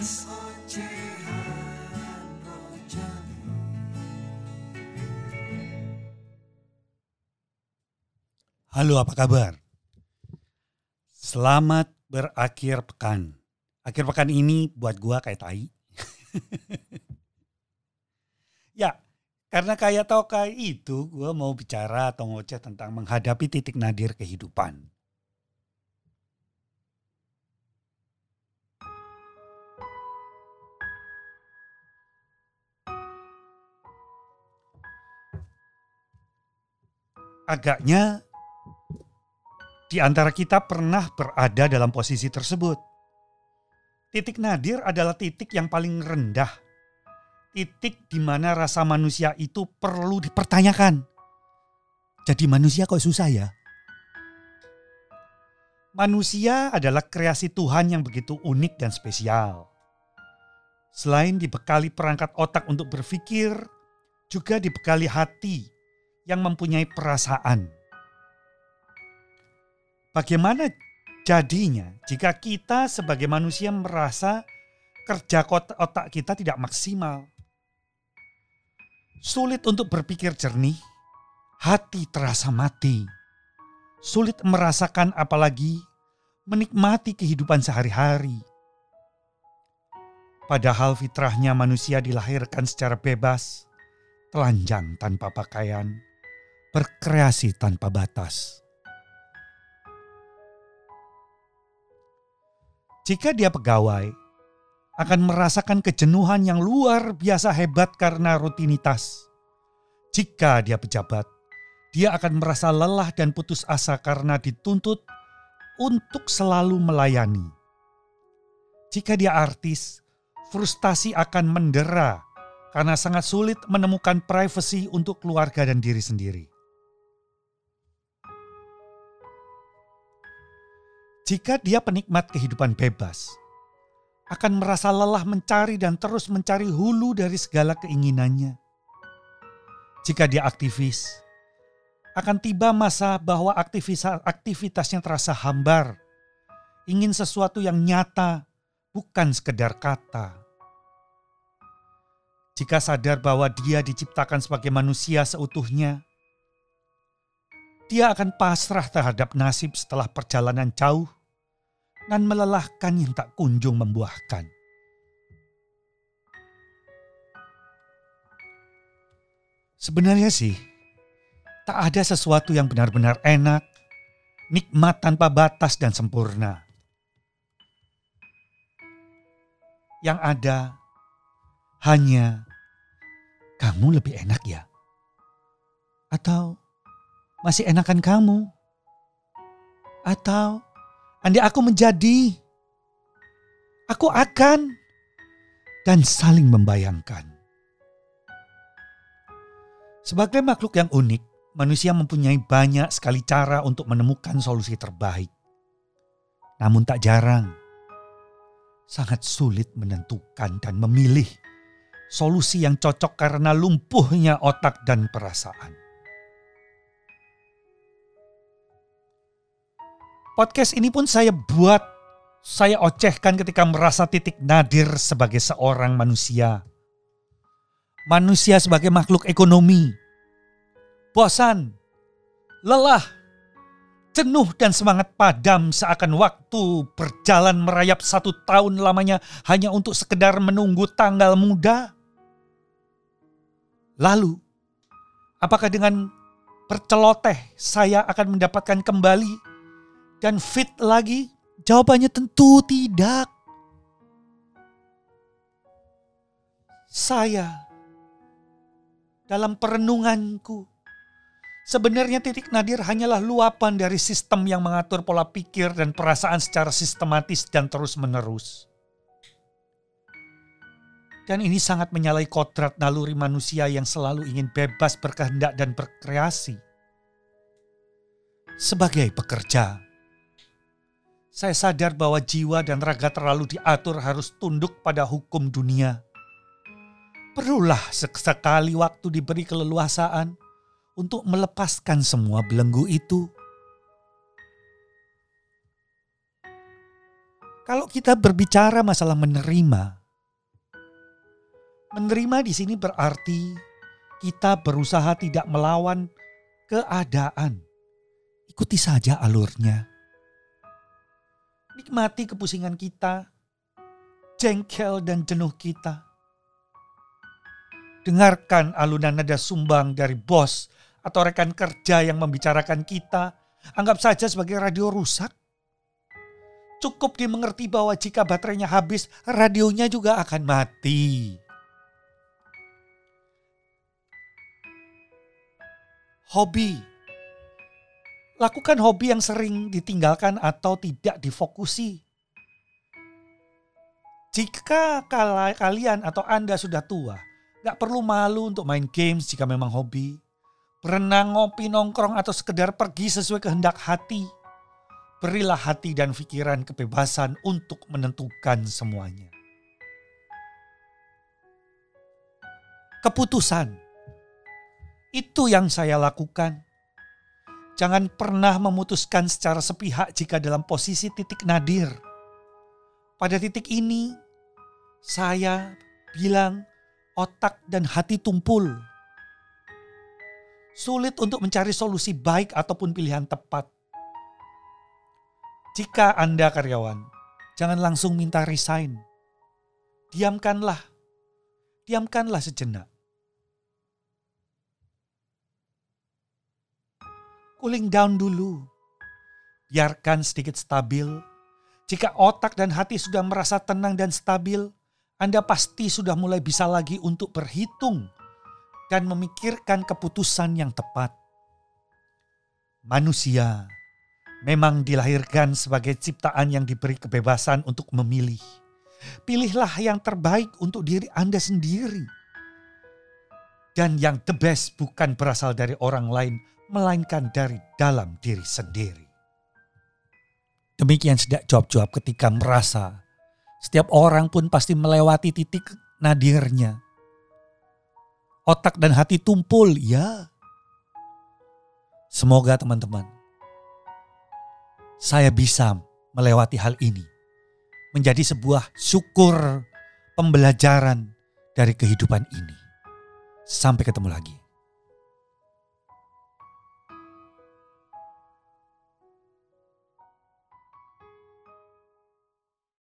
Halo, apa kabar? Selamat berakhir pekan. Akhir pekan ini buat gua kayak tai. ya, karena kayak tau kayak itu, gua mau bicara atau ngoceh tentang menghadapi titik nadir kehidupan. Agaknya di antara kita pernah berada dalam posisi tersebut. Titik nadir adalah titik yang paling rendah. Titik di mana rasa manusia itu perlu dipertanyakan. Jadi manusia kok susah ya? Manusia adalah kreasi Tuhan yang begitu unik dan spesial. Selain dibekali perangkat otak untuk berpikir, juga dibekali hati yang mempunyai perasaan Bagaimana jadinya jika kita sebagai manusia merasa kerja otak kita tidak maksimal? Sulit untuk berpikir jernih, hati terasa mati. Sulit merasakan apalagi menikmati kehidupan sehari-hari. Padahal fitrahnya manusia dilahirkan secara bebas, telanjang tanpa pakaian, berkreasi tanpa batas. Jika dia pegawai, akan merasakan kejenuhan yang luar biasa hebat karena rutinitas. Jika dia pejabat, dia akan merasa lelah dan putus asa karena dituntut untuk selalu melayani. Jika dia artis, frustasi akan mendera karena sangat sulit menemukan privasi untuk keluarga dan diri sendiri. Jika dia penikmat kehidupan bebas, akan merasa lelah mencari dan terus mencari hulu dari segala keinginannya. Jika dia aktivis, akan tiba masa bahwa aktivitasnya terasa hambar, ingin sesuatu yang nyata, bukan sekedar kata. Jika sadar bahwa dia diciptakan sebagai manusia seutuhnya, dia akan pasrah terhadap nasib setelah perjalanan jauh dan melelahkan yang tak kunjung membuahkan. Sebenarnya sih, tak ada sesuatu yang benar-benar enak, nikmat tanpa batas dan sempurna. Yang ada hanya kamu lebih enak ya? Atau masih enakan kamu? Atau Andai aku menjadi, aku akan dan saling membayangkan. Sebagai makhluk yang unik, manusia mempunyai banyak sekali cara untuk menemukan solusi terbaik. Namun tak jarang, sangat sulit menentukan dan memilih solusi yang cocok karena lumpuhnya otak dan perasaan. Podcast ini pun saya buat, saya ocehkan ketika merasa titik nadir sebagai seorang manusia. Manusia sebagai makhluk ekonomi. Bosan, lelah, jenuh dan semangat padam seakan waktu berjalan merayap satu tahun lamanya hanya untuk sekedar menunggu tanggal muda. Lalu, apakah dengan perceloteh saya akan mendapatkan kembali dan fit lagi? Jawabannya tentu tidak. Saya dalam perenunganku Sebenarnya titik nadir hanyalah luapan dari sistem yang mengatur pola pikir dan perasaan secara sistematis dan terus-menerus. Dan ini sangat menyalahi kodrat naluri manusia yang selalu ingin bebas berkehendak dan berkreasi. Sebagai pekerja, saya sadar bahwa jiwa dan raga terlalu diatur harus tunduk pada hukum dunia. Perlulah sekali waktu diberi keleluasaan untuk melepaskan semua belenggu itu. Kalau kita berbicara masalah menerima, menerima di sini berarti kita berusaha tidak melawan keadaan. Ikuti saja alurnya. Nikmati kepusingan kita, jengkel dan jenuh kita. Dengarkan alunan nada sumbang dari bos atau rekan kerja yang membicarakan kita. Anggap saja sebagai radio rusak Cukup dimengerti bahwa jika baterainya habis, radionya juga akan mati. Hobi. Lakukan hobi yang sering ditinggalkan atau tidak difokusi. Jika kalian atau Anda sudah tua, gak perlu malu untuk main games jika memang hobi. Berenang, ngopi, nongkrong, atau sekedar pergi sesuai kehendak hati berilah hati dan pikiran kebebasan untuk menentukan semuanya. Keputusan itu yang saya lakukan. Jangan pernah memutuskan secara sepihak jika dalam posisi titik nadir. Pada titik ini, saya bilang otak dan hati tumpul. Sulit untuk mencari solusi baik ataupun pilihan tepat jika Anda karyawan, jangan langsung minta resign. Diamkanlah. Diamkanlah sejenak. Cooling down dulu. Biarkan sedikit stabil. Jika otak dan hati sudah merasa tenang dan stabil, Anda pasti sudah mulai bisa lagi untuk berhitung dan memikirkan keputusan yang tepat. Manusia memang dilahirkan sebagai ciptaan yang diberi kebebasan untuk memilih. Pilihlah yang terbaik untuk diri Anda sendiri. Dan yang the best bukan berasal dari orang lain, melainkan dari dalam diri sendiri. Demikian sedak jawab-jawab ketika merasa setiap orang pun pasti melewati titik nadirnya. Otak dan hati tumpul, ya. Semoga teman-teman saya bisa melewati hal ini. Menjadi sebuah syukur pembelajaran dari kehidupan ini. Sampai ketemu lagi.